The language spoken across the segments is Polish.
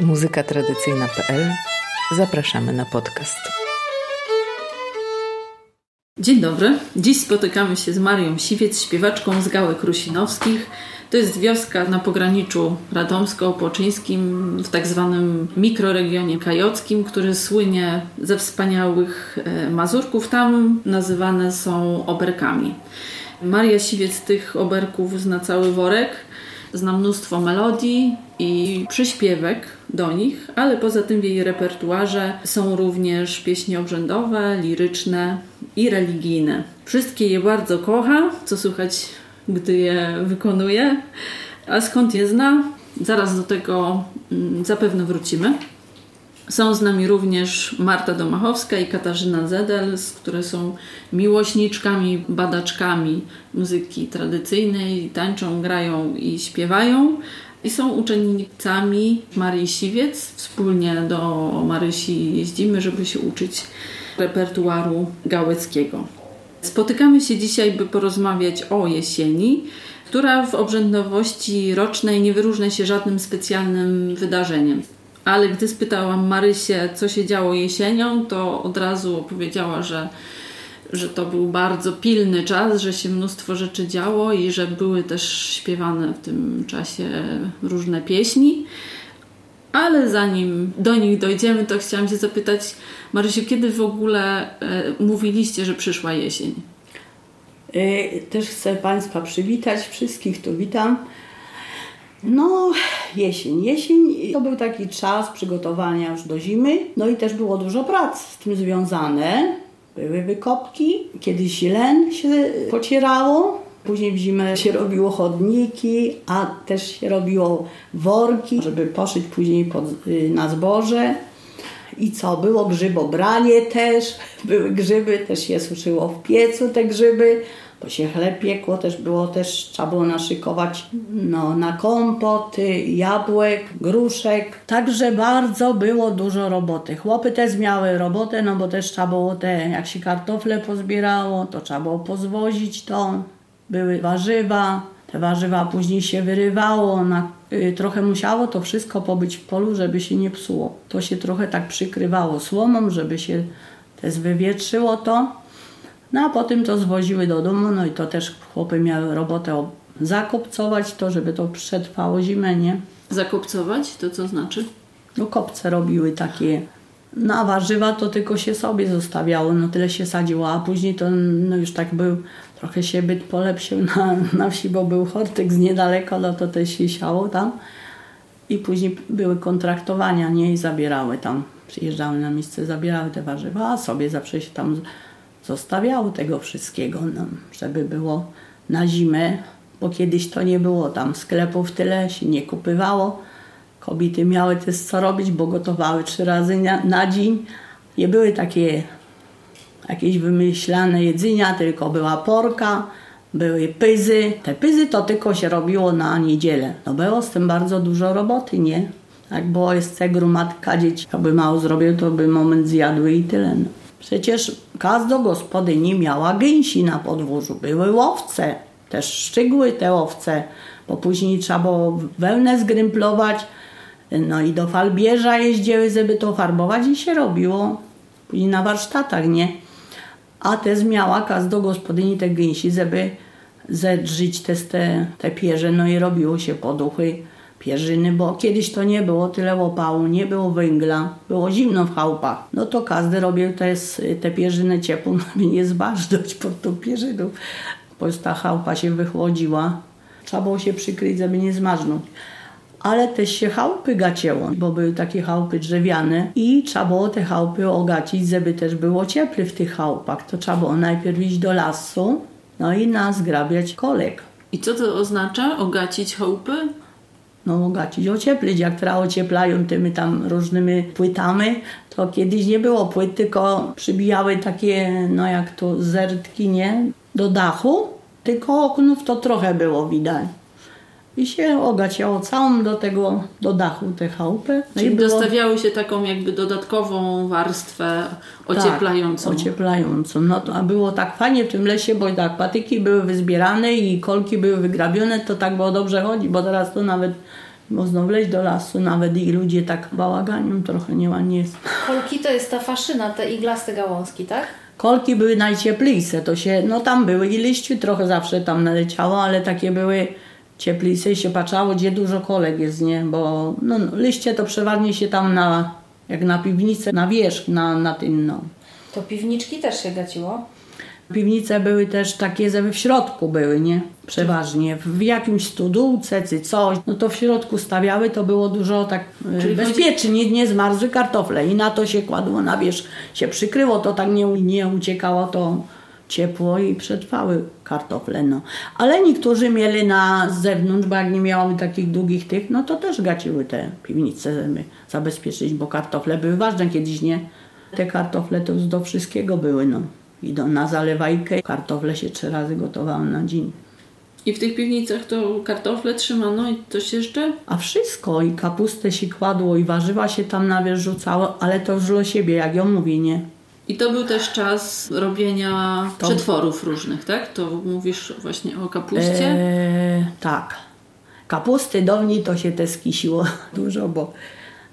muzykatradycyjna.pl Zapraszamy na podcast. Dzień dobry. Dziś spotykamy się z Marią Siwiec, śpiewaczką z Gałek Rusinowskich. To jest wioska na pograniczu radomsko-opoczyńskim, w tak zwanym mikroregionie kajockim, który słynie ze wspaniałych e, mazurków. Tam nazywane są oberkami. Maria Siwiec tych oberków zna cały worek, zna mnóstwo melodii i przyśpiewek do nich, ale poza tym w jej repertuarze są również pieśni obrzędowe, liryczne i religijne. Wszystkie je bardzo kocha, co słychać, gdy je wykonuje. A skąd je zna? Zaraz do tego mm, zapewne wrócimy. Są z nami również Marta Domachowska i Katarzyna Zedel, które są miłośniczkami, badaczkami muzyki tradycyjnej, tańczą, grają i śpiewają. I są uczennicami Marii Siwiec. Wspólnie do Marysi jeździmy, żeby się uczyć repertuaru gałeckiego. Spotykamy się dzisiaj, by porozmawiać o jesieni, która w obrzędowości rocznej nie wyróżnia się żadnym specjalnym wydarzeniem. Ale gdy spytałam Marysię, co się działo jesienią, to od razu opowiedziała, że, że to był bardzo pilny czas, że się mnóstwo rzeczy działo i że były też śpiewane w tym czasie różne pieśni. Ale zanim do nich dojdziemy, to chciałam się zapytać, Marysiu, kiedy w ogóle e, mówiliście, że przyszła jesień? E, też chcę Państwa przywitać, wszystkich tu witam. No, jesień. Jesień to był taki czas przygotowania już do zimy, no i też było dużo prac z tym związane. Były wykopki, kiedyś len się pocierało, później w zimę się robiło chodniki, a też się robiło worki, żeby poszyć później pod, y, na zboże. I co? Było grzybobranie też, były grzyby, też się suszyło w piecu te grzyby bo się chleb piekło, też było też, trzeba było naszykować no, na kompoty, jabłek, gruszek. Także bardzo było dużo roboty. Chłopy też miały robotę, no bo też trzeba było te, jak się kartofle pozbierało, to trzeba było pozwozić to. Były warzywa, te warzywa później się wyrywało, na, y, trochę musiało to wszystko pobyć w polu, żeby się nie psuło. To się trochę tak przykrywało słomą, żeby się też wywietrzyło to. No a potem to zwoziły do domu, no i to też chłopy miały robotę zakopcować to, żeby to przetrwało zimę, nie? Zakopcować? To co znaczy? No kopce robiły takie. Na no, warzywa to tylko się sobie zostawiało, no tyle się sadziło, a później to no już tak był, trochę się byt polepszył na, na wsi, bo był hortyk z niedaleko, no to też się siało tam. I później były kontraktowania, nie? I zabierały tam, przyjeżdżały na miejsce, zabierały te warzywa, a sobie zawsze się tam zostawiało tego wszystkiego, żeby było na zimę, bo kiedyś to nie było tam sklepów tyle, się nie kupywało. Kobiety miały też co robić, bo gotowały trzy razy na, na dzień. Nie były takie jakieś wymyślane jedzenia, tylko była porka, były pyzy. Te pyzy to tylko się robiło na niedzielę. No było z tym bardzo dużo roboty, nie? Jak było jest gromadka dzieci, to by mało zrobił, to by moment zjadły i tyle. No. Przecież każda gospodyni miała gęsi na podwórzu. Były łowce, też szczygły te owce, bo później trzeba było wełnę zgrymplować, no i do falbierza jeździły, żeby to farbować i się robiło. Później na warsztatach, nie? A też miała każda gospodyni te gęsi, żeby zedrzyć te, te, te pierze, no i robiło się poduchy pierzyny, bo kiedyś to nie było tyle opału, nie było węgla, było zimno w chałupach. No to każdy robił te, te pierzyny ciepłą, żeby nie zbażdżać pod tą pierzyną, bo ta chałupa się wychłodziła. Trzeba było się przykryć, żeby nie zmarznąć. Ale też się chałupy gacięło, bo były takie chałupy drzewiane i trzeba było te chałupy ogacić, żeby też było cieple w tych chałupach. To trzeba było najpierw iść do lasu, no i nazgrabiać kolek. I co to oznacza? Ogacić chałupy? No bogaci ocieplić, jak teraz ocieplają tymi tam różnymi płytami, to kiedyś nie było płyt, tylko przybijały takie, no jak to zertki, nie, do dachu, tylko oknów to trochę było widać. I się ogaciało całą do tego, do dachu te chałupy. No Czyli było... dostawiały się taką jakby dodatkową warstwę ocieplającą. Tak, ocieplającą. No to, a było tak fajnie w tym lesie, bo tak patyki były wyzbierane i kolki były wygrabione, to tak było dobrze chodzi, bo teraz to nawet Można wleźć do lasu, nawet i ludzie tak bałaganią trochę nieładnie jest. Kolki to jest ta faszyna, te iglaste gałązki, tak? Kolki były najcieplejsze, to się, no tam były i liściu trochę zawsze tam naleciało, ale takie były i się patrzało, gdzie dużo kolek jest, nie? Bo no, liście to przeważnie się tam na, jak na piwnicę, na wierzch, na, na tym, no. To piwniczki też się gaciło. Piwnice były też takie, żeby w środku były, nie? Przeważnie. W jakimś studółce czy coś, no to w środku stawiały, to było dużo tak e, Czyli bezpiecznie, nie zmarzły kartofle i na to się kładło na wierzch, się przykryło, to tak nie, nie uciekało to ciepło i przetrwały kartofle, no. Ale niektórzy mieli na zewnątrz, bo jak nie miały takich długich tych, no to też gaciły te piwnice, żeby zabezpieczyć, bo kartofle były ważne kiedyś, nie? Te kartofle to już do wszystkiego były, no. I do, na zalewajkę kartofle się trzy razy gotowały na dzień. I w tych piwnicach to kartofle trzymano i coś jeszcze? A wszystko, i kapustę się kładło, i warzywa się tam na wierzch rzucało, ale to już dla siebie, jak ja mówię, nie? I to był też czas robienia To- przetworów różnych, tak? To mówisz właśnie o kapuście. Eee, tak. Kapusty dawniej to się te skisiło dużo, bo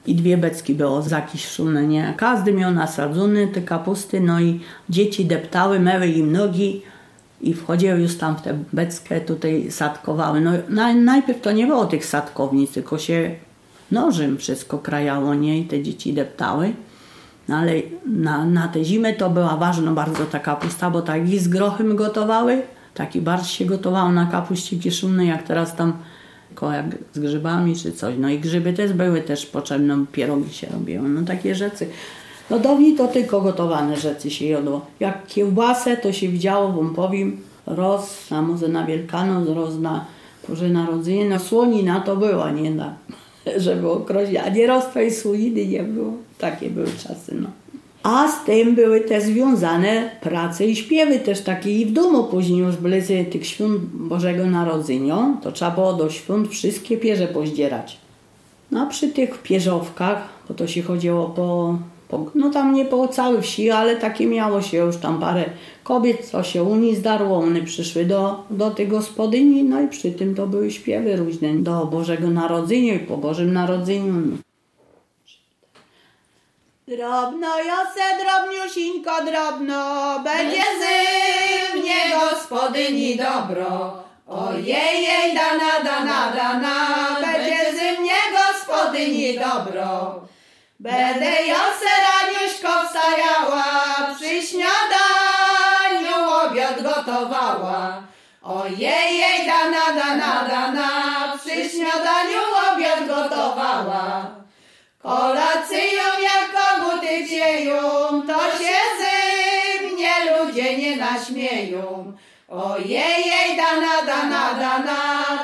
i dwie beczki było zakiszone, nie? Każdy miał nasadzone te kapusty, no i dzieci deptały, meły im nogi i wchodziły już tam w tę beczkę, tutaj sadkowały. No naj, najpierw to nie było tych sadkownic, tylko się nożem wszystko krajało, nie? I te dzieci deptały. No ale na, na tę zimę to była ważna bardzo ta kapusta, bo tak i z grochem gotowały, taki barsz się gotowało na kapuście kiszonnej, jak teraz tam jak z grzybami czy coś. No i grzyby też były też potrzebne, pierogi się robiły, no takie rzeczy. No dawniej to tylko gotowane rzeczy się jadło. Jak kiełbasę to się widziało, wam powiem, roz, a może na Wielkanoc, roz na Boże Narodzenie, no słonina to była, nie na, żeby okrozić, a nie roz tej słoniny nie było. Takie były czasy, no. A z tym były te związane prace i śpiewy też takie i w domu później już bliżej tych świąt Bożego Narodzenia, to trzeba było do świąt wszystkie pierze pozdzierać. No a przy tych pierzowkach, bo to się chodziło po, po no tam nie po całej wsi, ale takie miało się już tam parę kobiet, co się u nich zdarło, one przyszły do, do tej gospodyni, no i przy tym to były śpiewy różne do Bożego Narodzenia i po Bożym Narodzeniu. No. Drobno, Jose, drobniusieńko, drobno, będzie z mnie gospodyni dobro. Ojej, dana, dana, dana, będzie z mnie gospodyni dobro. Będę Jose raniuśko wstajała, przy śniadaniu obiad gotowała. Ojej, dana, dana, dana, przy śniadaniu obiad gotowała. Naśmieją. Ojej, dana, dana, dana,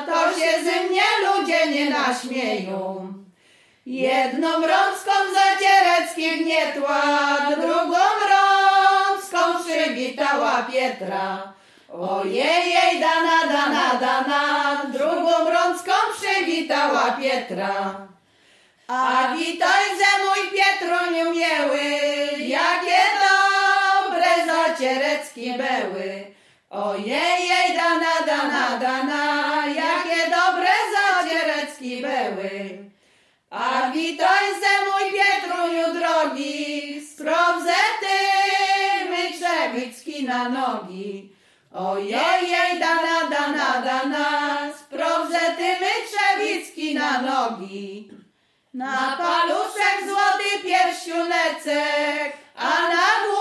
to się ze mnie ludzie nie naśmieją. Jedną rączką zaciereckie gnietła, drugą rączką przywitała Pietra. Ojej, dana, dana, dana, drugą rączką przywitała Pietra. A witaj ze mój Pietruniu miły, jakie dobre zacierecki były. Ojej, dana, dana, dana, jakie dobre zacierecki były. A witaj ze mój Pietruniu drogi, sprawdzę ty my Trzewicki na nogi. Ojej, dana, dana, dana, sprawdzę ty my Trzewicki na nogi. Na paluszek złoty pierścionecek, a na ruciany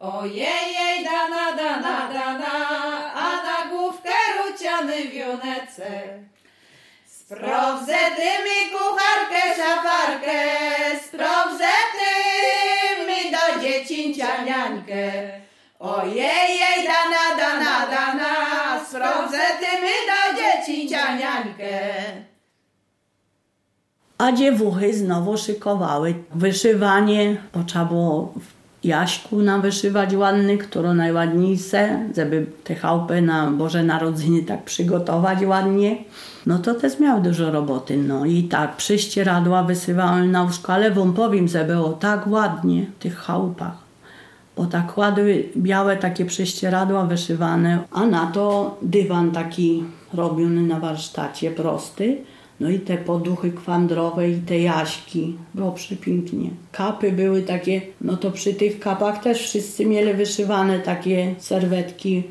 Ojej, dana, dana, dana, a na główkę ruciany wionecek. Sprawdzę ty mi kucharkę, szafarkę, sprawdzę ty mi do dziecięcia niańkę. Ojej, dana, dana, dana, sprawdzę ty mi do dziecięcia niańkę. A dziewuchy znowu szykowały wyszywanie, bo trzeba było Jaśku nam wyszywać ładny, które najładniejsze, żeby te chałupy na Boże Narodzenie tak przygotować ładnie. No to też miał dużo roboty. No i tak, przyścieradła wysyłałem na łóżko, ale wam powiem, że było tak ładnie w tych chałupach. bo tak kładły białe takie prześcieradła wyszywane, a na to dywan taki robiony na warsztacie prosty. No i te poduchy kwandrowe i te jaśki. Było przepięknie. Kapy były takie, no to przy tych kapach też wszyscy mieli wyszywane takie serwetki.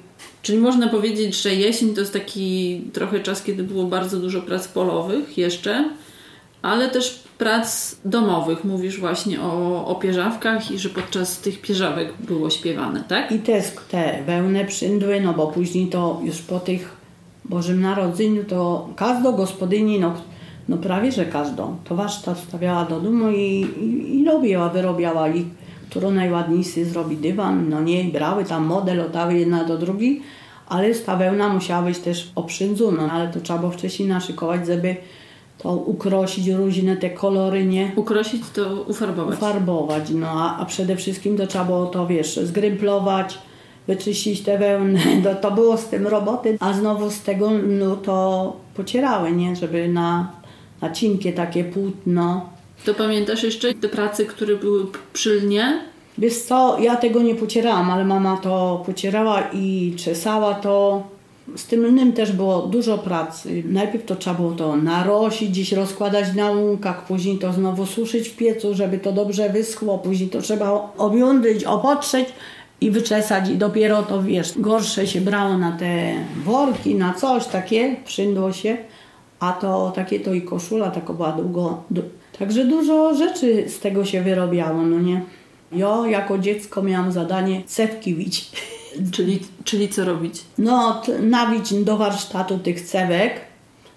Czyli można powiedzieć, że jesień to jest taki trochę czas, kiedy było bardzo dużo prac polowych jeszcze, ale też prac domowych. Mówisz właśnie o, o pierzawkach i że podczas tych pierzawek było śpiewane, tak? I te, te wełne przyndły, no bo później to już po tych Bożym Narodzeniu to każdą gospodyni, no, no prawie że każdą, to warsztat stawiała do domu i, i, i robiła, wyrobiała i którą najładniejszy zrobi dywan, no nie, brały tam model, otały jedna do drugiej, ale ta wełna musiała być też oprzędzona, ale to trzeba było wcześniej naszykować, żeby to ukrosić różne te kolory, nie? Ukrosić to ufarbować. Ufarbować, no a, a przede wszystkim to trzeba było to, wiesz, zgrymplować, wyczyścić te wełny, to, to było z tym roboty, a znowu z tego no to pocierały, nie? Żeby na, na cinkie takie płótno. To pamiętasz jeszcze te prace, które były przy lnie? Wiesz co, ja tego nie pocierałam, ale mama to pocierała i czesała to. Z tym lnym też było dużo pracy. Najpierw to trzeba było to narosić, gdzieś rozkładać na łąkach, później to znowu suszyć w piecu, żeby to dobrze wyschło, później to trzeba obiądyć, opotrzeć i wyczesać i dopiero to, wiesz, gorsze się brało na te worki, na coś takie, przyndło się, a to takie to i koszula taka była długo. Także dużo rzeczy z tego się wyrobiało, no nie? Ja jako dziecko miałam zadanie cewki wić. Czyli, czyli co robić? No, nawić do warsztatu tych cewek,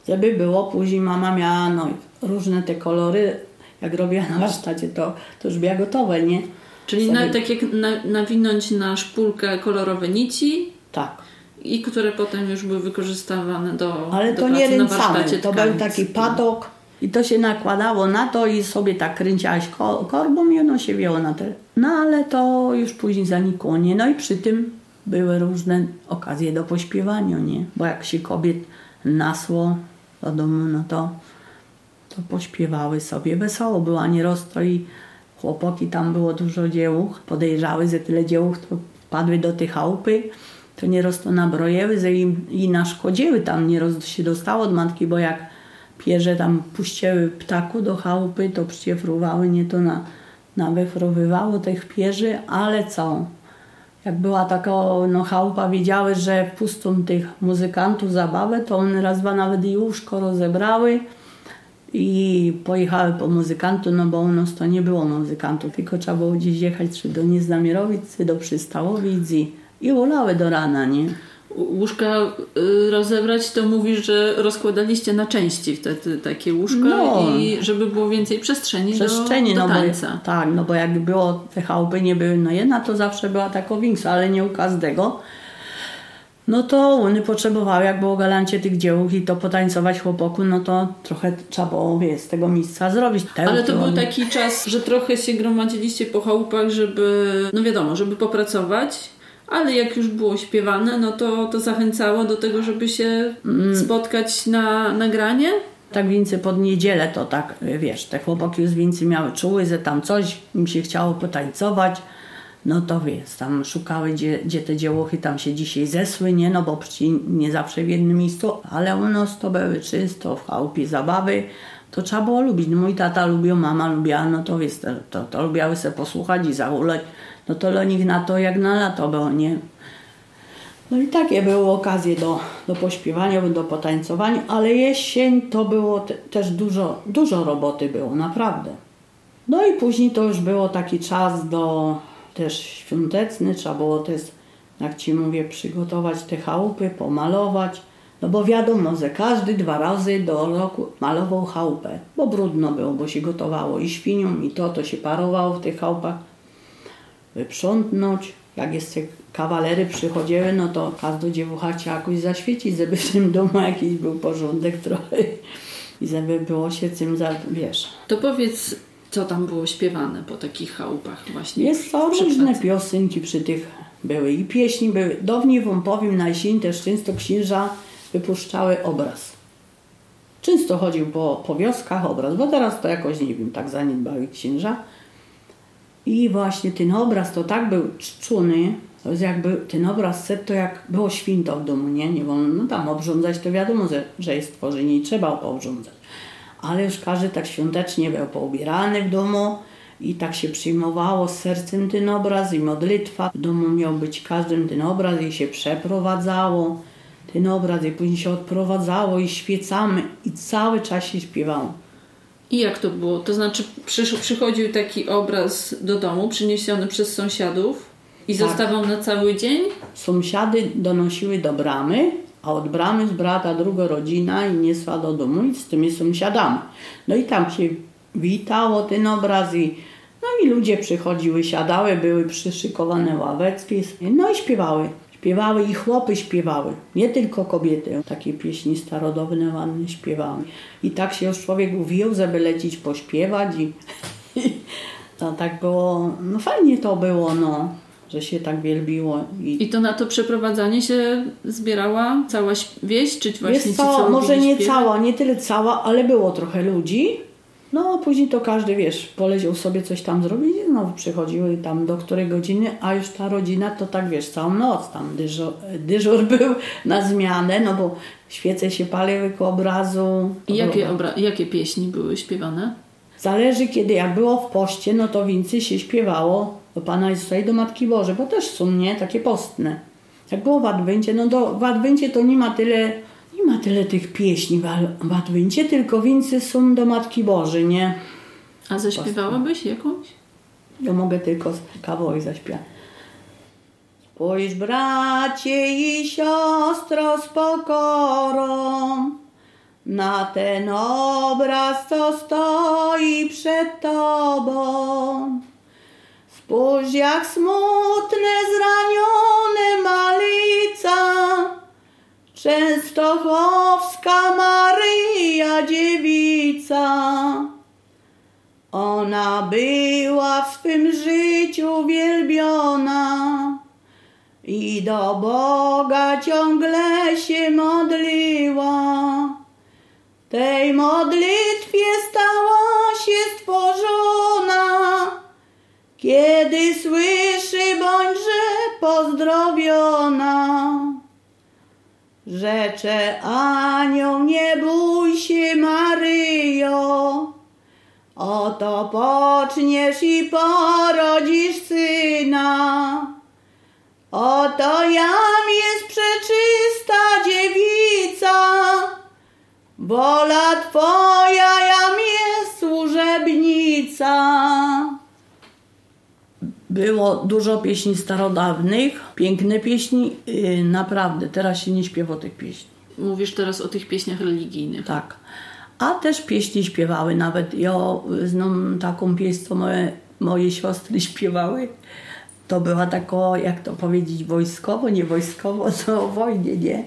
żeby było. Później mama miała no, różne te kolory. Jak robiła na warsztacie, to, to już była gotowe, nie? Czyli na, tak jak na, nawinąć na szpulkę kolorowe nici. Tak. I które potem już były wykorzystywane do Ale do to nie ręcami, to tkańc. był taki patok i to się nakładało na to i sobie tak kręciłaś ko korbą i ono się wiało na te. No ale to już później zanikło, nie? No i przy tym były różne okazje do pośpiewania, nie? Bo jak się kobiet nasło do domu, no to, to pośpiewały sobie. Wesoło była nierozto i chłopaki, tam było dużo dziełuch, podejrzały, że tyle dziełuch to wpadły do tej chałupy, to nieraz to nabrojęły, że im i naszkodziły tam, nieraz się dostało od matki, bo jak pierze tam puściły ptaku do chałupy, to przyciefrowały, nie to na, nawefrowywało tych pierzy, ale co? Jak była taka no, chałupa, wiedziały, że pustą tych muzykantów zabawę, to one raz, dwa nawet i łóżko rozebrały, i pojechały po muzykantu, no bo u nas to nie było muzykantów, tylko trzeba było gdzieś jechać, czy do Nieznamierowic, czy do Przystałowic i, i ulały do rana, nie? Łóżka y, rozebrać, to mówisz, że rozkładaliście na części wtedy takie łóżka No. i żeby było więcej przestrzeni, Przestrzeni, do, do no tańca. bo, tak, no bo jak było, te chałupy nie były, no jedna to zawsze była taka większa, ale nie u każdego. No to one potrzebowały, jak było galancie tych dzieł i to potańcować chłopoku, no to trochę trzeba było, z tego miejsca zrobić. Ale to był taki czas, że trochę się gromadziliście po chałupach, żeby, no wiadomo, żeby popracować, ale jak już było śpiewane, no to, to zachęcało do tego, żeby się Mm. spotkać na nagranie. Tak więcej pod niedzielę to tak, wiesz, te chłopaki już więcej miały czuły, że tam coś im się chciało potańcować. No to wiesz, tam szukały, gdzie, gdzie te dziełochy tam się dzisiaj zesły, nie? No bo przecież nie zawsze w jednym miejscu, ale u nas to były czysto w chałupie zabawy. To trzeba było lubić. No mój tata lubił, mama lubiła, no to wiesz, to, to, to lubiały sobie posłuchać i zahulać. No to dla nich na to jak na lato było, nie? No i takie były okazje do, do pośpiewania, do potańcowania, ale jesień to było te, też dużo, dużo roboty było, naprawdę. No i później to już było taki czas do też świąteczny, trzeba było też, jak Ci mówię, przygotować te chałupy, pomalować. No bo wiadomo, że każdy dwa razy do roku malował chałupę, bo brudno było, bo się gotowało i świnią, i to, to się parowało w tych chałupach wyprzątnąć. Jak jeszcze kawalery przychodziły, no to każda dziewucha chciała jakoś zaświecić, żeby w tym domu jakiś był porządek trochę i żeby było się tym, za, wiesz. To powiedz, co tam było śpiewane po takich chałupach właśnie. Jest to różne piosenki przy tych były i pieśni były. Dawniej wam powiem, na jesień też często księża wypuszczały obraz. Często chodził po, po wioskach obraz, bo teraz to jakoś, nie wiem, tak zaniedbały księża. I właśnie ten obraz to tak był czczony, to jest jakby ten obraz set to jak było święto w domu, nie? Nie wolno no tam obrządzać, to wiadomo, że, że jest tworzenie i trzeba obrządzać. Ale już każdy tak świątecznie był poubierany w domu i tak się przyjmowało z sercem ten obraz i modlitwa. W domu miał być każdym ten obraz i się przeprowadzało ten obraz i później się odprowadzało i świecamy i cały czas się śpiewało. I jak to było? To znaczy przysz, przychodził taki obraz do domu, przyniesiony przez sąsiadów i Tak. zostawał na cały dzień? Sąsiady donosiły do bramy, a od bramy z brata druga rodzina i niesła do domu i z tymi sąsiadami. No i tam się witało ten obraz i no i ludzie przychodziły, siadały, były przyszykowane ławeczki, no i śpiewały. Śpiewały i chłopy śpiewały, nie tylko kobiety. Takie pieśni starodawne, ładne śpiewały. I tak się już człowiek uwijał, żeby lecieć pośpiewać i, to tak było, no fajnie to było, no, że się tak wielbiło. I, I to na to przeprowadzanie się zbierała cała wieś, czy właśnie Jest cała, może nie śpiewać? cała, nie tyle cała, ale było trochę ludzi. No a później to każdy, wiesz, poleciał sobie coś tam zrobić i znowu przychodziły tam do której godziny, a już ta rodzina to tak, wiesz, całą noc tam dyżur, dyżur był na zmianę, no bo świece się paliły ku obrazu. I jakie, obra- jakie pieśni były śpiewane? Zależy kiedy, jak było w poście, no to więcej się śpiewało do Pana Jezusa i do Matki Bożej, bo też są, nie, takie postne. Jak było w Adwencie, no do, w Adwencie to nie ma tyle, nie ma tyle tych pieśni w, w Adwencie, tylko więcej są do Matki Bożej, nie? A zaśpiewałabyś jakąś? Ja mogę tylko kawałek zaśpiewać. Spójrz bracie i siostro z pokorą na ten obraz, co stoi przed tobą. Spójrz jak smutne, zranione malica, Częstochowska Maryja dziewica. Ona była w swym życiu wielbiona i do Boga ciągle się modliła. Tej modlitwie pozdrowiona. Rzecze anioł, nie bój się Maryjo, Oto poczniesz i porodzisz syna. Oto jam jest przeczysta dziewica. Wola Twoja jam jest służebnica. Było dużo pieśni starodawnych, piękne pieśni, yy, naprawdę. Teraz się nie śpiewa tych pieśni. Mówisz teraz o tych pieśniach religijnych. Tak. A też pieśni śpiewały. Nawet ja znam taką pieśń, co moje, moje siostry śpiewały. To była taka, jak to powiedzieć, wojskowo, nie wojskowo, to o wojnie, nie?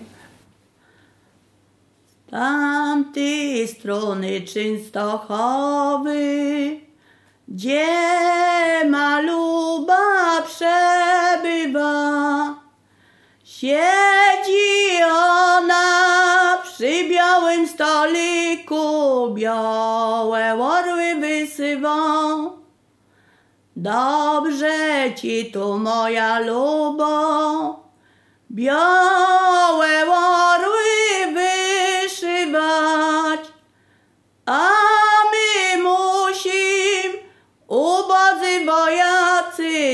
Z tamtej strony Częstochowy, gdzie maluba przebywa, Siedzi ona przy białym stoliku, białe orły wysywą. Dobrze ci tu moja lubo, białe orły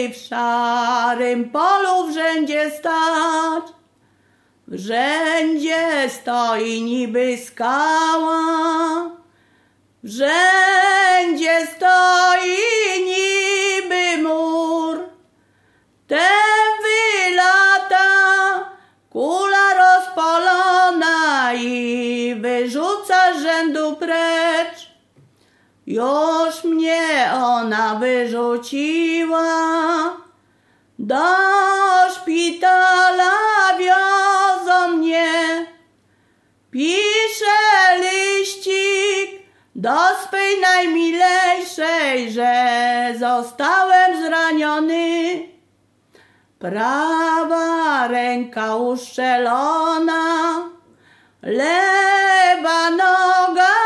w szarym polu w rzędzie stać. W rzędzie stoi niby skała, w rzędzie stoi niby mur. Ten wylata kula rozpalona i wyrzuca z rzędu precz. Już mnie ona wyrzuciła, do szpitala wiozą mnie. Pisze liścik do swej najmilejszej, że zostałem zraniony. Prawa ręka uszczelona, lewa noga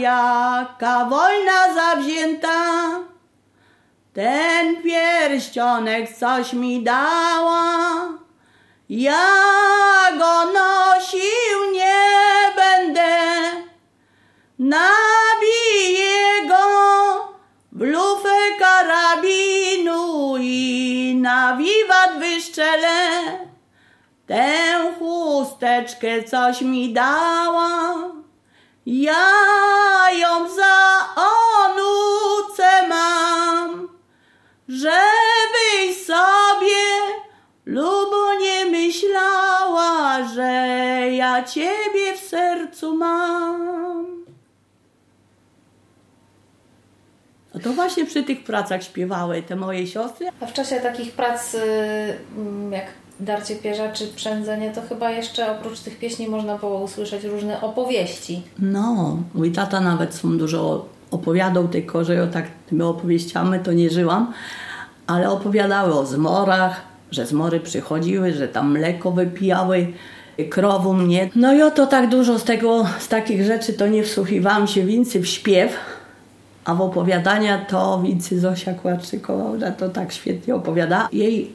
jaka wojna zawzięta, ten pierścionek coś mi dała, ja go nosił nie będę, nabiję go w lufę karabinu i na wiwat wyszczelę. Tę chusteczkę coś mi dała, ja ją za onuce mam, żebyś sobie lubo nie myślała, że ja ciebie w sercu mam. No to właśnie przy tych pracach śpiewały te moje siostry, A w czasie takich prac y, mm, jak darcie pierza czy przędzenie, to chyba jeszcze oprócz tych pieśni można było usłyszeć różne opowieści. No, mój tata nawet są dużo opowiadał, że ja tak tymi opowieściami to nie żyłam, ale opowiadały o zmorach, że zmory przychodziły, że tam mleko wypijały, krowu mnie. No i oto tak dużo z tego, z takich rzeczy to nie wsłuchiwałam się więcej w śpiew, a w opowiadania to Wincy Zosia Kładczykowa, ona to tak świetnie opowiada. Jej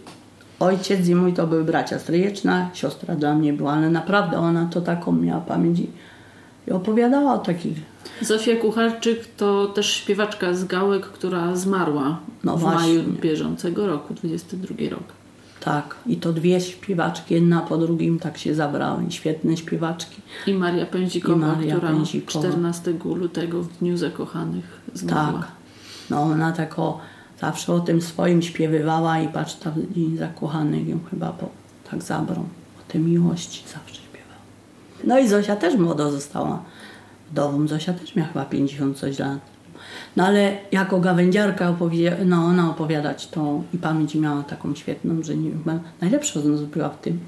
ojciec i mój to były bracia stryjeczna, siostra dla mnie była, ale naprawdę ona to taką miała pamięć i, opowiadała o takich Zofia Kucharczyk to też śpiewaczka z Gałek, która zmarła No w właśnie. maju bieżącego roku, 22 rok. Tak, i to dwie śpiewaczki, jedna po drugim tak się zabrały. Świetne śpiewaczki. I Maria Pędzikowa, I Maria która Pędzikowa. 14 lutego w Dniu Zakochanych zmarła. Tak. No ona tak o, zawsze o tym swoim śpiewywała i patrz, tam dzień zakochanych ją chyba po, tak zabrał. O tej miłości zawsze śpiewała. No i Zosia też młodo została wdową. Zosia też miała chyba 50 coś lat. No ale jako gawędziarka opowie, no ona opowiadać to i pamięć miała taką świetną, że nie chyba najlepsza z nas była w tym.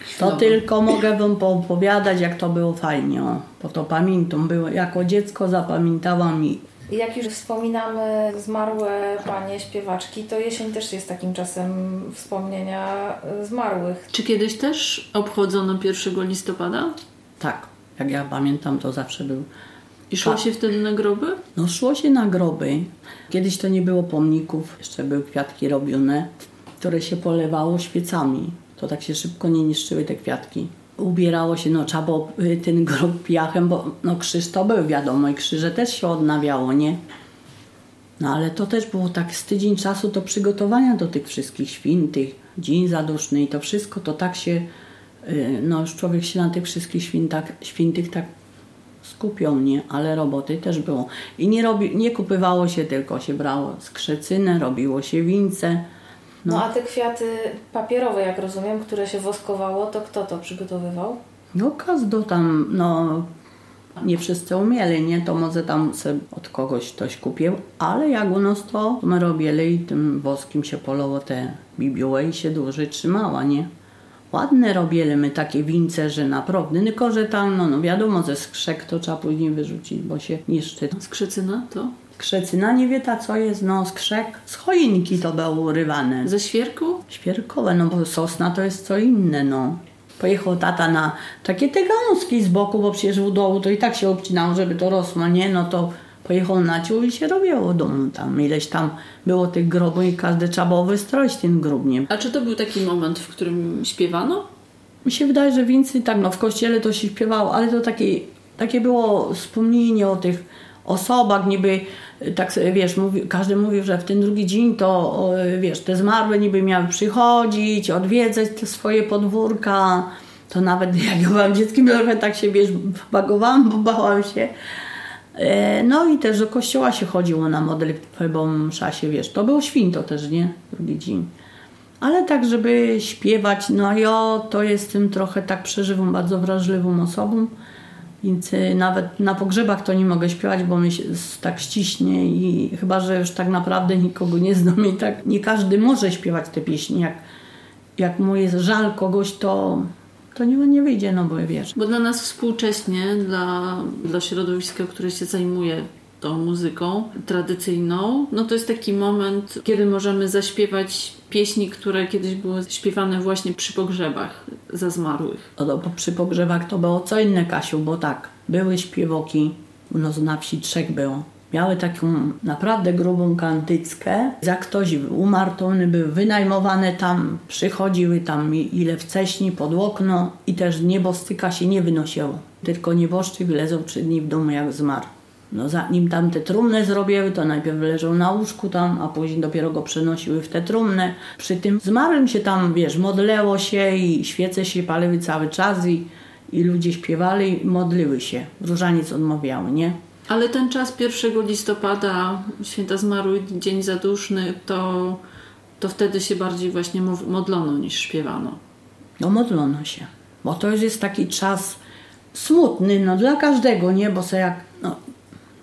To Chwilowo. tylko mogę wam poopowiadać, jak to było fajnie, o, bo to pamiętam. Było, jako dziecko zapamiętałam I Jak już wspominamy zmarłe panie śpiewaczki, to jesień też jest takim czasem wspomnienia y, zmarłych. Czy kiedyś też obchodzono 1 listopada? tak, jak ja pamiętam, to zawsze był. I szło Tak. się wtedy na groby? No szło się na groby. Kiedyś to nie było pomników, jeszcze były kwiatki robione, które się polewało świecami. To tak się szybko nie niszczyły te kwiatki. Ubierało się, no trzeba było y, ten grob piachem, bo no krzyż to był wiadomo i krzyże też się odnawiało, nie? No ale to też było tak z tydzień czasu to przygotowania do tych wszystkich świętych, dzień zaduszny i to wszystko to tak się, y, no już człowiek się na tych wszystkich świętach, świętych tak skupią, nie? Ale roboty też było. I nie, robi, nie kupywało się, tylko się brało skrzecynę, robiło się wince. No. a te kwiaty papierowe, jak rozumiem, które się woskowało, to kto to przygotowywał? No każdy tam, no nie wszyscy umieli, nie? To może tam se od kogoś ktoś kupił, ale jak u nas to my robili i tym woskim się polowo te bibiuły i się dłużej trzymała, nie? Ładne robili my takie wince, że naprawdę, tylko że tam, no, no wiadomo, ze skrzek to trzeba później wyrzucić, bo się niszczy. Skrzycyna to? Krzecyna nie wie ta co jest, no skrzek, z choinki to było urywane. Ze świerku? Świerkowe, no bo sosna to jest co inne, no. Pojechał tata na takie te gałązki z boku, bo przecież u dołu to i tak się obcinało, żeby to rosło, nie? No to pojechał na ciół i się robiło domu tam. Ileś tam było tych grobów i każdy trzeba było wystroić ten grób, nie? A czy to był taki moment, w którym śpiewano? Mi się wydaje, że więcej tak, no w kościele to się śpiewało, ale to takie, takie było wspomnienie o tych osobach, niby tak sobie, wiesz, mówi, każdy mówił, że w ten drugi dzień to, wiesz, te zmarłe niby miały przychodzić, odwiedzać te swoje podwórka. To nawet jak ja byłam dzieckiem, trochę tak się, wiesz, bagowałam, bo bałam się. E, No i też do kościoła się chodziło na modlitwę, bo msza się, wiesz, to był święto też, nie? Drugi dzień. Ale tak, żeby śpiewać, no ja to jestem trochę tak przeżywam, bardzo wrażliwą osobą, więc y, nawet na pogrzebach to nie mogę śpiewać, bo mi się tak ściśnie i chyba, że już tak naprawdę nikogo nie znam i tak nie każdy może śpiewać te pieśni. Jak, jak mu jest żal kogoś, to, to nie, nie wyjdzie, no bo wiesz. Bo dla nas współcześnie, dla, dla środowiska, które się zajmuje tą muzyką tradycyjną, no to jest taki moment, kiedy możemy zaśpiewać pieśni, które kiedyś były śpiewane właśnie przy pogrzebach za zmarłych. No po- przy pogrzebach to było co inne, Kasiu, bo tak, były śpiewoki, No na wsi trzech było. Miały taką naprawdę grubą kantyckę. Jak ktoś umarł, to one były wynajmowane tam, przychodziły tam ile wcześniej pod okno i też niebostyka się nie wynosiło. Tylko nieboszczyk leżał trzy dni w domu jak zmarł. No zanim tam te trumny zrobiły, to najpierw leżał na łóżku tam, a później dopiero go przenosiły w te trumny. Przy tym zmarłym się tam, wiesz, modleło się i świece się paliły cały czas i, i ludzie śpiewali i modliły się. Różaniec odmawiały, nie? Ale ten czas 1 listopada, święta zmarły, dzień zaduszny, to, to wtedy się bardziej właśnie modlono niż śpiewano. No modlono się, bo to już jest taki czas smutny, no dla każdego, nie? Bo se jak,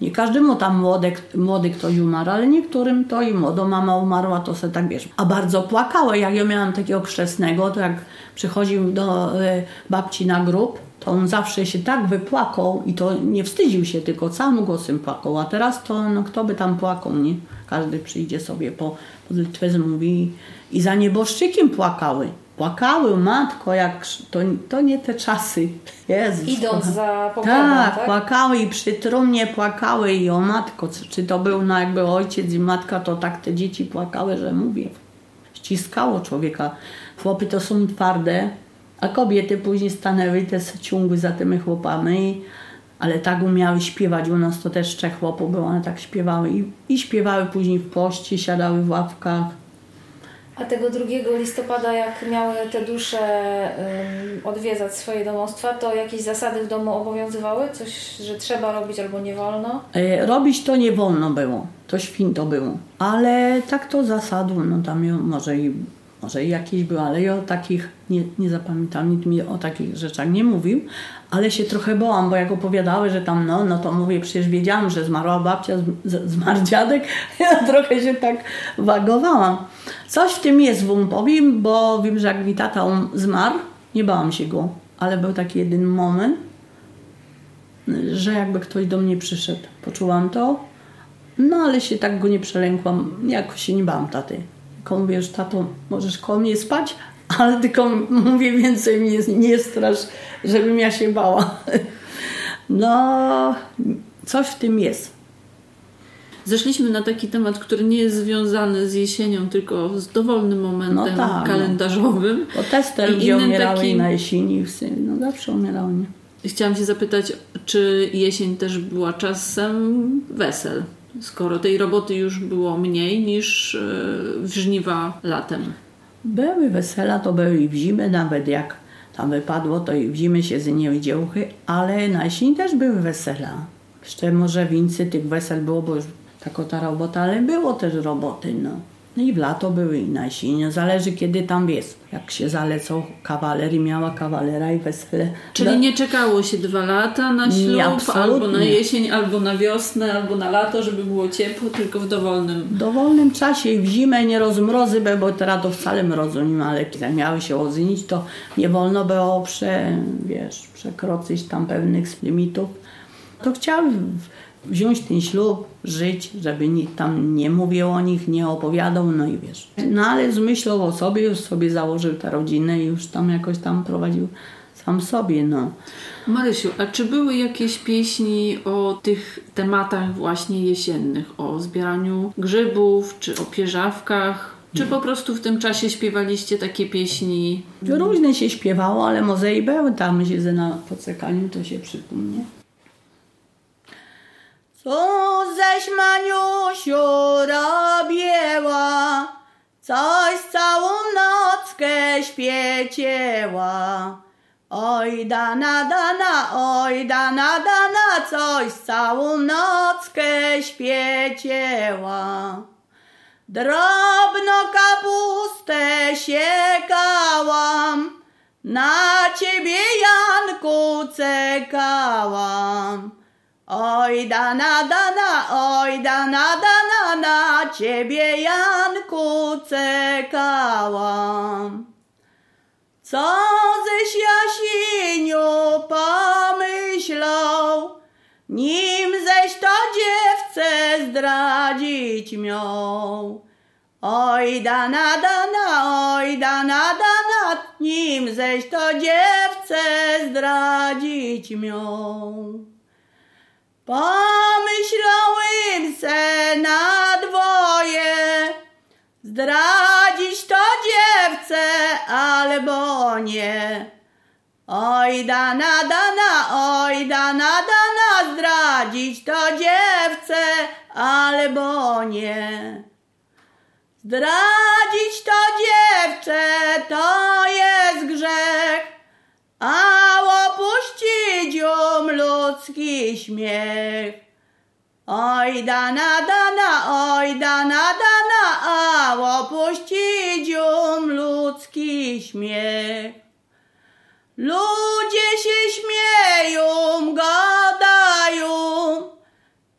nie każdemu tam młody, młody ktoś umarł, ale niektórym to i młodo mama umarła, to se tak wiesz. A bardzo płakała, jak ja miałam takiego chrzestnego, to jak przychodził do y, babci na grób, to on zawsze się tak wypłakał i to nie wstydził się, tylko całym głosem płakał. A teraz to no, kto by tam płakał, nie? Każdy przyjdzie sobie po modlitwę zmówi i za nieboszczykiem płakały. Płakały, matko, jak to, to nie te czasy. Jezus. Idąc za pogrebem, tak, tak? płakały i przy trumnie płakały i o matko, czy to był no jakby ojciec i matka, to tak te dzieci płakały, że mówię. Ściskało człowieka. Chłopy to są twarde, a kobiety później stanęły te ciągły za tymi chłopami, ale tak umiały śpiewać. U nas to też trzech chłopów było, one tak śpiewały i, i śpiewały później w poście, siadały w ławkach. A tego 2 listopada, jak miały te dusze um, odwiedzać swoje domostwa, to jakieś zasady w domu obowiązywały? Coś, że trzeba robić albo nie wolno? E, robić to nie wolno było. To święto było. Ale tak to zasadu, no tam może i może jakieś były, ale ja o takich nie, nie zapamiętam, nikt mi o takich rzeczach nie mówił, ale się trochę bałam, bo jak opowiadały, że tam no, no to mówię, przecież wiedziałam, że zmarła babcia, zmarł dziadek, ja trochę się tak wagowałam. Coś w tym jest, wam powiem, bo wiem, że jak mi tata on zmarł, nie bałam się go, ale był taki jeden moment, że jakby ktoś do mnie przyszedł. Poczułam to, no ale się tak go nie przelękłam, jakoś się nie bałam taty. Tylko mówię, że tato, możesz koło mnie spać, ale tylko mówię więcej mnie nie strasz, żebym ja się bała. No, coś w tym jest. Zeszliśmy na taki temat, który nie jest związany z jesienią, tylko z dowolnym momentem no tak, no. kalendarzowym. Bo testy ludzie umierały takim... na jesieni, no zawsze umierały. Nie? Chciałam się zapytać, czy jesień też była czasem wesel? Skoro tej roboty już było mniej niż e, w żniwa latem? Były wesela, to były i w zimę, nawet jak tam wypadło, to i w zimę się z nie dziełchy, ale na jesień też były wesela. Jeszcze może więcej tych wesel było, bo już taka ta robota, ale było też roboty, no. No i w lato były i na. Zależy kiedy tam jest. Jak się zalecą kawalerii, miała kawalera i wesele. Czyli no. nie czekało się dwa lata na ślub, nie, albo na jesień, albo na wiosnę, albo na lato, żeby było ciepło, tylko w dowolnym... W dowolnym czasie i w zimę nie rozmrozy, bo teraz to wcale mrozu nie ma, ale jak miały się odznić, to nie wolno było prze, wiesz, przekroczyć tam pewnych limitów. To chciałam wziąć ten ślub, żyć, żeby nikt tam nie mówił o nich, nie opowiadał, no i wiesz. No ale zmyślał o sobie, już sobie założył tę rodzinę i już tam jakoś tam prowadził sam sobie, no. Marysiu, a czy były jakieś pieśni o tych tematach właśnie jesiennych, o zbieraniu grzybów, czy o pierzawkach? Czy po prostu w tym czasie śpiewaliście takie pieśni? Różne się śpiewało, ale może i były tam się na pocekaniu, to się przypomnie. Co ześ Maniusiu robiła, coś całą nockę śpieciła. Oj dana, dana, oj dana, dana, coś całą nockę śpieciła. Drobno kapustę siekałam, na ciebie Janku czekałam. Oj dana, dana, oj dana, dana, na ciebie Janku czekałam. Co ześ Jasiniu pomyślał, nim ześ to dziewczę zdradzić miał. Oj dana, dana, oj dana, dana, nim ześ to dziewczę zdradzić miał. Pomyślałem se na dwoje, zdradzić to dziewce albo nie. Oj dana, dana, oj dana, dana, zdradzić to dziewce albo nie. Zdradzić to dziewczę to ludzki śmiech. Oj dana, dana, oj dana, dana, a opuścić um ludzki śmiech. Ludzie się śmieją, gadają,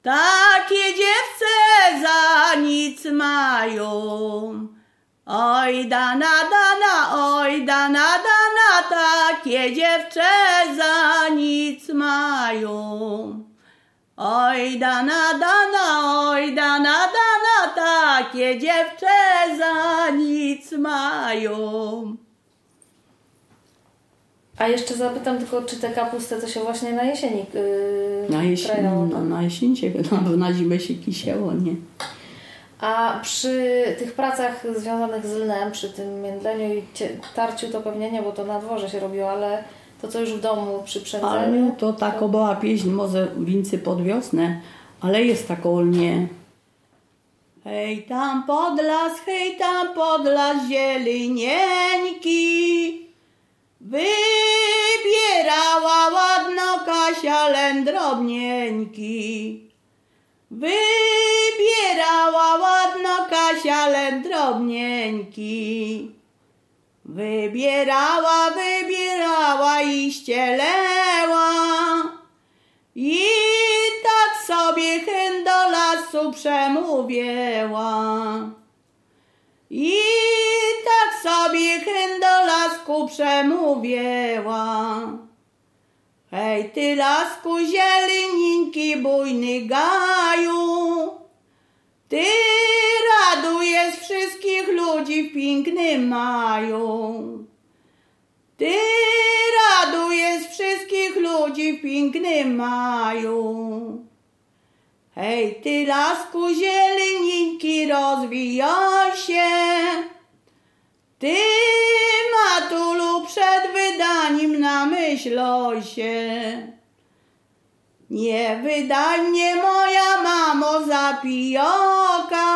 takie dziewce za nic mają. Oj dana, dana, oj dana, takie dziewczę za nic mają. Oj dana, dana, oj dana, dana, takie dziewczę za nic mają. A jeszcze zapytam tylko, czy te kapustę to się właśnie na jesieni yy, Na krają, no, na jesień się, no, na zimę się kisiało, nie? A przy tych pracach związanych z lnem, przy tym międleniu i tarciu to pewnie nie, bo to na dworze się robiło, ale to co już w domu przy przędzeniu? Ale to tak była pieśń, może wincy pod wiosnę, ale jest taką nie. Hej tam pod las, hej tam pod las zielinieńki, wybierała ładno Kasia len drobnieńki. Wybierała ładno Kasia len drobnieńki. Wybierała, wybierała i ścieleła. I tak sobie chęt do lasu przemówiła. I tak sobie chęt do lasku przemówiła. Hej ty lasku zieleninki bujny gaju, ty radujesz wszystkich ludzi w pięknym maju. Ty radujesz wszystkich ludzi w pięknym maju. Hej ty lasku zieleninki rozwijaj się. Ty matulu przed wydaniem namyśloj się. Nie wydaj mnie moja mamo za pijoka,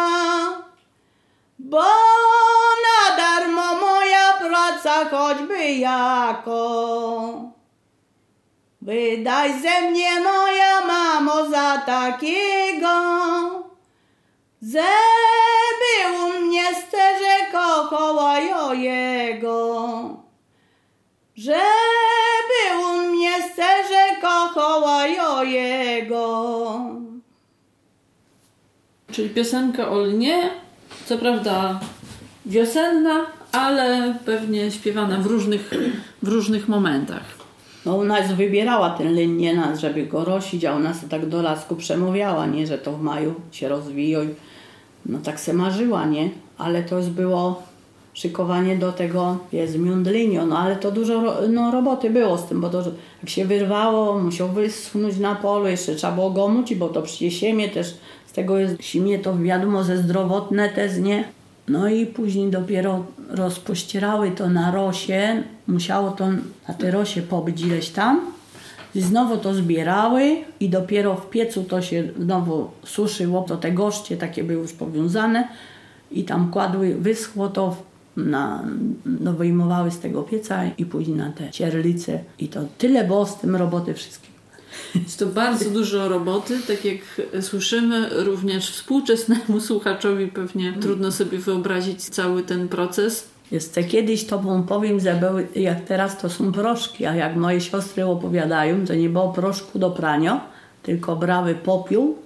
bo na darmo moja praca choćby jako. Wydaj ze mnie moja mamo za takiego, żeby u mnie sterze kochała jo jego. Żeby u mnie sterze kochała jo jego. Czyli piosenka o lnie, co prawda wiosenna, ale pewnie śpiewana w różnych, w różnych momentach. No u nas wybierała ten lin nie nas, żeby go rosić, a u nas to tak do lasku przemawiała, nie, że to w maju się rozwiją. No tak se marzyła, nie? Ale to już było szykowanie do tego jest miundlinio, no ale to dużo no, roboty było z tym, bo to jak się wyrwało, musiał wyschnąć na polu, jeszcze trzeba było go mucić, bo to przecież siemię też, z tego jest siemię to wiadomo, ze zdrowotne też, nie? No i później dopiero rozpościerały to na rosie, musiało to na te rosie pobyć ileś tam. I znowu to zbierały i dopiero w piecu to się znowu suszyło, to te goście takie były już powiązane i tam kładły, wyschło to, na, no wyjmowały z tego pieca i później na te cierlice i to tyle było z tym roboty wszystkiego. Jest to bardzo dużo roboty, tak jak słyszymy, również współczesnemu słuchaczowi pewnie trudno sobie wyobrazić cały ten proces. Jeszcze kiedyś to wam powiem, że były, jak teraz to są proszki, a jak moje siostry opowiadają, to nie było proszku do prania, tylko brały popiół,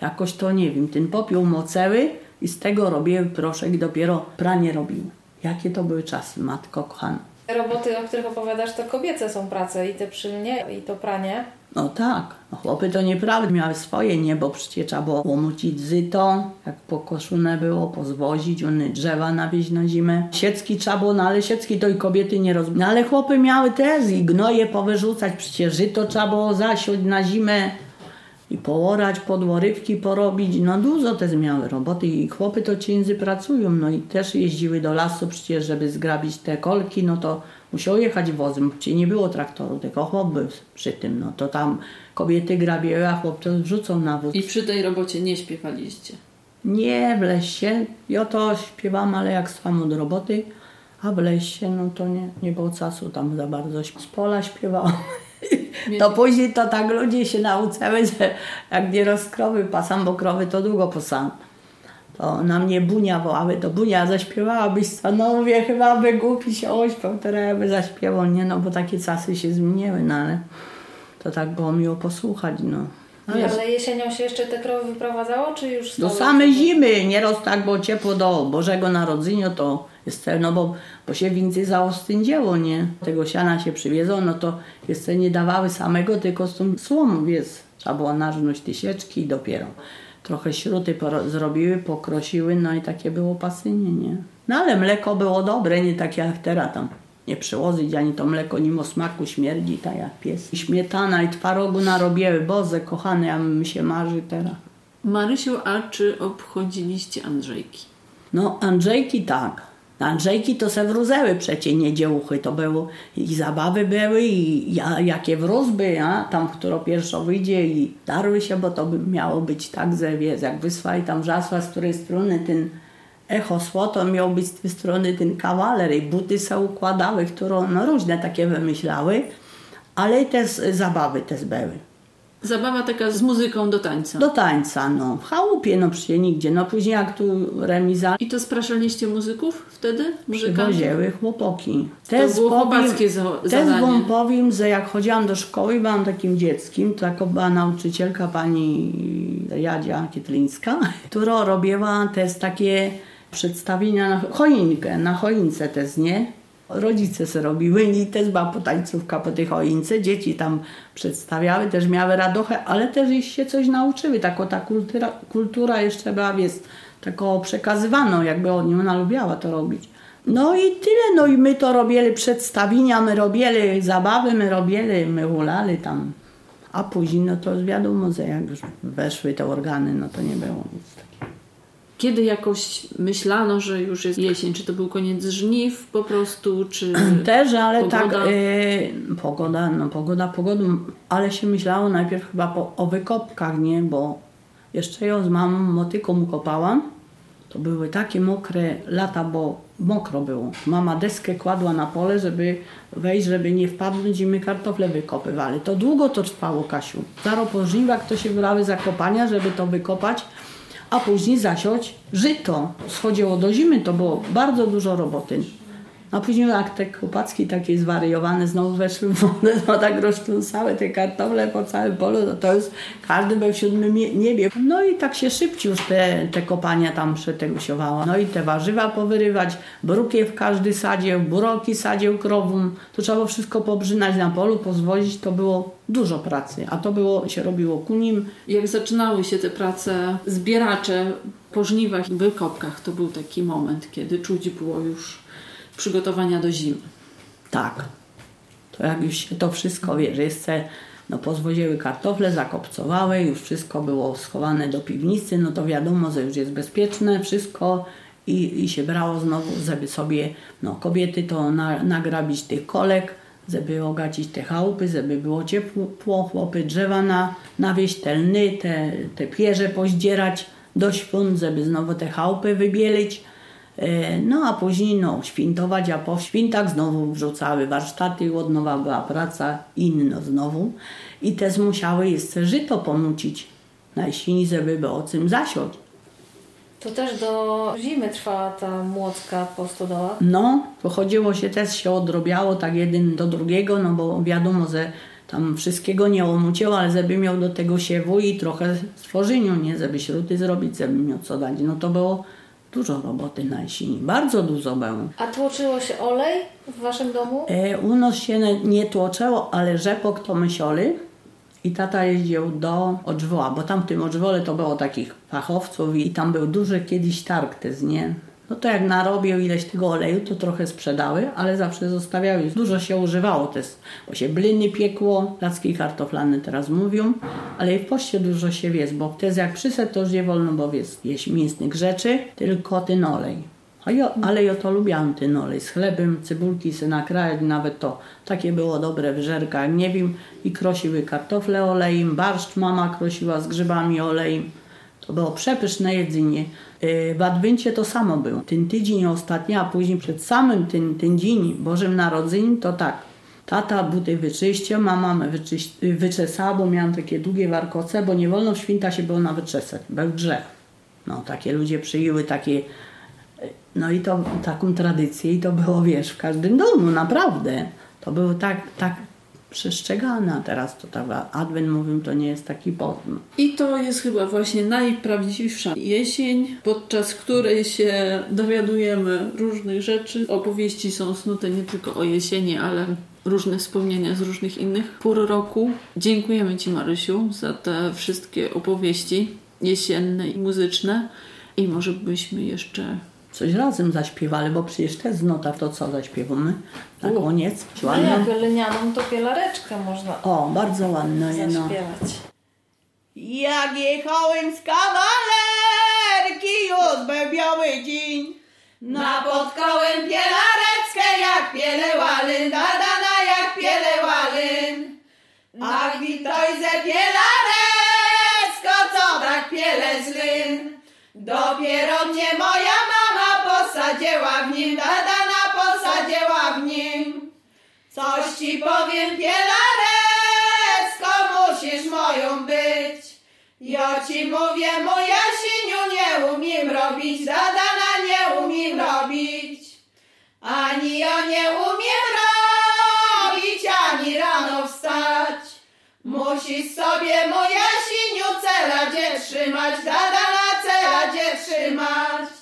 jakoś to nie wiem, ten popiół moceły i z tego robiły proszek dopiero pranie robiły. Jakie to były czasy, matko kochana. Te roboty, o których opowiadasz, to kobiece są prace i te przylnie, i to pranie. No tak, no chłopy to nieprawda, miały swoje, nie, bo przecież trzeba było łomucić zyto, jak pokoszone było, pozwozić, one drzewa nawieźć na zimę. Siecki trzeba było, no ale siecki to i kobiety nie rozumią. No ale chłopy miały też i gnoje powyrzucać, przecież żyto trzeba było zasiąść na zimę. i poorać, podłorywki porobić, no dużo te miały roboty i chłopy to ciędzy pracują, no i też jeździły do lasu przecież, żeby zgrabić te kolki, no to musiał jechać wozem, gdzie nie było traktoru, tylko chłop był przy tym, no to tam kobiety grabiły, a chłop to wrzucą na wóz. I przy tej robocie nie śpiewaliście. Nie, w lesie. Ja to śpiewam, ale jak sam od roboty, a w lesie, no to nie, nie było czasu tam za bardzo. Z pola śpiewałam. To później to tak ludzie się nauczyły, że jak nie rozkrowy pasam, bo krowy to długo pasam. To na mnie Bunia wołały, to Bunia zaśpiewałabyś? No mówię, chyba by głupi się ośpiał, teraz by zaśpiewał, nie? No bo takie czasy się zmieniły, no ale to tak było miło posłuchać, no. Ale Ale jesienią się jeszcze te krowy wyprowadzało, czy już do stały? samej zimy, nieraz tak było ciepło do Bożego Narodzenia, to jest te- no bo, bo się więcej zaostędziało, nie? Tego siana się przywiezło, no to jeszcze nie dawały samego, tylko z tą słomą, wiesz, trzeba było narznąć tysieczki i dopiero. Trochę śruty zrobiły, pokrosiły, no i takie było pasynie, nie? No ale mleko było dobre, nie takie jak teraz tam. Nie przyłożyć ani to mleko, mimo smaku śmierdzi, tak jak pies. I śmietana i twarogu narobiły, Boże, kochane, ja mi się marzy teraz. Marysiu, a czy obchodziliście Andrzejki? No, Andrzejki tak. Andrzejki to se wrózeły przecie niedziałuchy. To było i zabawy były i ja, jakie wrózby, a tam, którą pierwszo wyjdzie i darły się, bo to by miało być tak, że wiesz, jak wysła i tam wrzasła, z której strony ten echo szło, to miał być z tej strony ten kawaler i buty se układały, którą no różne takie wymyślały, ale też zabawy też były. Zabawa taka z muzyką do tańca. Do tańca, no. W chałupie, no przecież nigdzie. No później jak tu remiza I to spraszaliście muzyków wtedy? Muzykantów? Przywoziły chłopoki. To było chłopackie za- Też zadanie. wam powiem, że jak chodziłam do szkoły, byłam takim dzieckiem, to taka była nauczycielka pani Jadzia Kietlińska, która robiła też takie przedstawienia na choinkę, na choince też, nie? Rodzice se robiły i też była potańcówka po tej choince, dzieci tam przedstawiały, też miały radochę, ale też ich się coś nauczyły, tako ta kultura, kultura jeszcze była, jest taką przekazywaną, jakby ona lubiała to robić. No i tyle, no i my to robili przedstawienia, my robili zabawy, my robili, my hulali tam. A później, no to wiadomo, że jak już weszły te organy, no to nie było nic takiego. Kiedy jakoś myślano, że już jest jesień? Czy to był koniec żniw po prostu, czy... Też, ale tak, Pogoda? y, pogoda, no pogoda, pogodą, ale się myślało najpierw chyba po, o wykopkach, nie, bo jeszcze ją z mamą motyką kopałam, to były takie mokre lata, bo mokro było. Mama deskę kładła na pole, żeby wejść, żeby nie wpadnąć i my kartofle wykopywali. To długo to trwało, Kasiu. Zaro po żniwach to się brały zakopania, żeby to wykopać, a później zasiąć żyto. Schodziło do zimy, to było bardzo dużo roboty. A później jak te chłopacki takie zwariowane znowu weszły w wodę, no tak roztrząsały te kartofle po całym polu, no to już każdy był w siódmym niebie. No i tak się szybciej już te, te kopania tam przetegusiowało. No i te warzywa powyrywać, brukiew każdy sadził, buroki sadził krowom. To trzeba było wszystko pobrzynać na polu, pozwolić, to było dużo pracy. A to było, się robiło ku nim. Jak zaczynały się te prace zbieracze po żniwach i wykopkach, to był taki moment, kiedy czuć było już przygotowania do zimy. Tak. To jak już się to wszystko, wiesz, jeszcze no pozwoziły kartofle, zakopcowały, już wszystko było schowane do piwnicy, no to wiadomo, że już jest bezpieczne wszystko i, i się brało znowu, żeby sobie, no kobiety to na, nagrabić tych kolek, żeby ogacić te chałupy, żeby było ciepło, chłopy drzewa na, nawieść, te lny, te, te pierze pozdzierać do świąt, żeby znowu te chałupy wybielić. E, No a później no, świętować, a po świętach znowu wrzucały warsztaty, od nowa była praca, inno znowu. I też musiały jeszcze żyto pomucić na jesieni, żeby było czym zasiąść. To też do zimy trwała ta młocka po stodołach. No, to chodziło się też, się odrobiało tak jeden do drugiego, no bo wiadomo, że tam wszystkiego nie omuciło, ale żeby miał do tego siewu i trochę stworzeniu, nie? Żeby śruty zrobić, żeby miał co dać. No to było dużo roboty na jesieni, bardzo dużo było. A tłoczyło się olej w waszym domu? E, u nas się nie, tłoczęło, ale rzepok to mysioli i tata jeździł do Odżwoła, bo tam w tym Odżwole to było takich fachowców i tam był duży kiedyś targ też, nie? No to jak narobił ileś tego oleju, to trochę sprzedały, ale zawsze zostawiały. Dużo się używało też, bo się bliny piekło, placki kartoflane teraz mówią, ale i w poście dużo się jest, bo wtedy jak przyszedł, to już nie wolno bo jest jeść mięsnych rzeczy, tylko ten olej. A ja, ale ja to lubiłam ten olej z chlebem, cybulki se nakrajać, nawet to takie było dobre w żerkach, nie wiem, i krosiły kartofle olejem, barszcz mama krosiła z grzybami olejem. To było przepyszne jedzenie. Yy, W Adwencie to samo było. Ten tydzień ostatni, a później przed samym ten, ten dzień Bożym Narodzeniem to tak. Tata buty wyczyścił, mama me wyczyś, wyczesała, bo miałam takie długie warkoce, bo nie wolno w święta się było nawet czesać, był grzech. No, takie ludzie przyjęły takie, no i to taką tradycję i to było, wiesz, w każdym domu, naprawdę. To było tak, tak przestrzegane, a teraz to tak, Adwent mówią, to nie jest taki podm. I to jest chyba właśnie najprawdziwsza jesień, podczas której się dowiadujemy różnych rzeczy. Opowieści są snute nie tylko o jesieni, ale różne wspomnienia z różnych innych pór roku. Dziękujemy Ci, Marysiu, za te wszystkie opowieści jesienne i muzyczne. I może byśmy jeszcze Coś razem zaśpiewali, bo przecież to jest nota, to co zaśpiewamy na U. koniec. No jak lenianą, to pielareczkę można O, bardzo ładno, nie no. zaśpiewać. Jak jechałem z kawalerki, już był biały dzień. Napotkałem pielareckę, jak pielewalyn, dadana jak pielewalyn. Ach, witoj ze pielarecko, co tak piele zlyn. Dopiero mnie moja posadziła w nim, dadana posadziła w nim. Coś ci powiem, pielarecko, musisz moją być. Ja ci mówię, moja siniu, nie umiem robić, dadana nie umiem robić. Ani ja nie umiem robić, ani rano wstać. Musisz sobie, moja siniu, celadzie trzymać, dadana celadzie trzymać.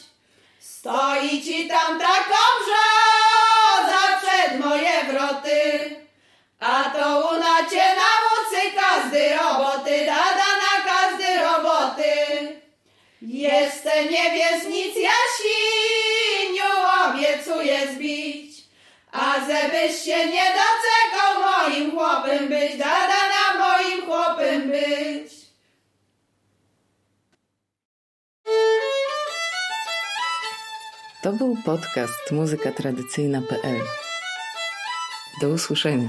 Stoi ci tam taką brzoza przed moje wroty, a to una cię nauczy każdy roboty, dada na każdy roboty. Jeszcze nie wiesz nic, Jasiniu, obiecuję zbić, a żebyś się nie doczekał moim chłopem być, dada na moim chłopem być. To był podcast muzykatradycyjna.pl. Do usłyszenia.